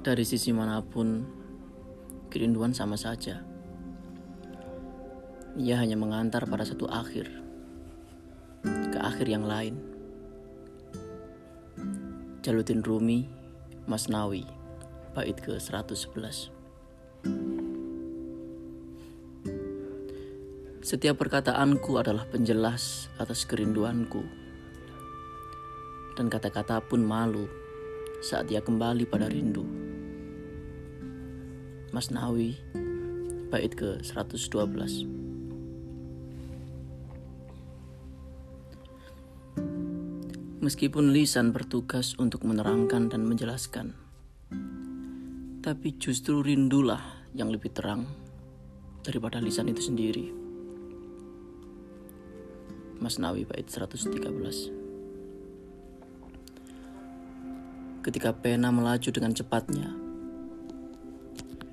Dari sisi mana pun, kerinduan sama saja. Ia hanya mengantar pada satu akhir, ke akhir yang lain. Jaluddin Rumi, Masnawi, bait ke 111. Setiap perkataanku adalah penjelas atas kerinduanku. Dan kata-kata pun malu saat ia kembali pada rindu. Masnawi, bait ke 112. Meskipun lisan bertugas untuk menerangkan dan menjelaskan, tapi justru rindulah yang lebih terang daripada lisan itu sendiri. Masnawi bait 113 ketika pena melaju dengan cepatnya.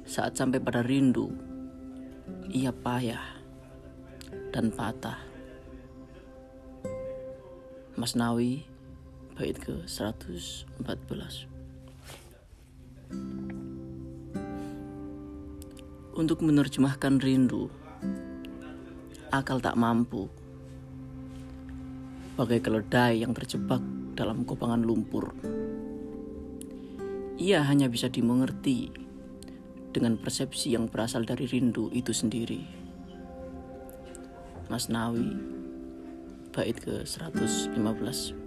Saat sampai pada rindu, ia payah dan patah. Mas Nawi, bait ke 114. Untuk menerjemahkan rindu, akal tak mampu. Bagai keledai yang terjebak dalam kopangan lumpur ia hanya bisa dimengerti dengan persepsi yang berasal dari rindu itu sendiri. Mas Nawi, bait ke 115.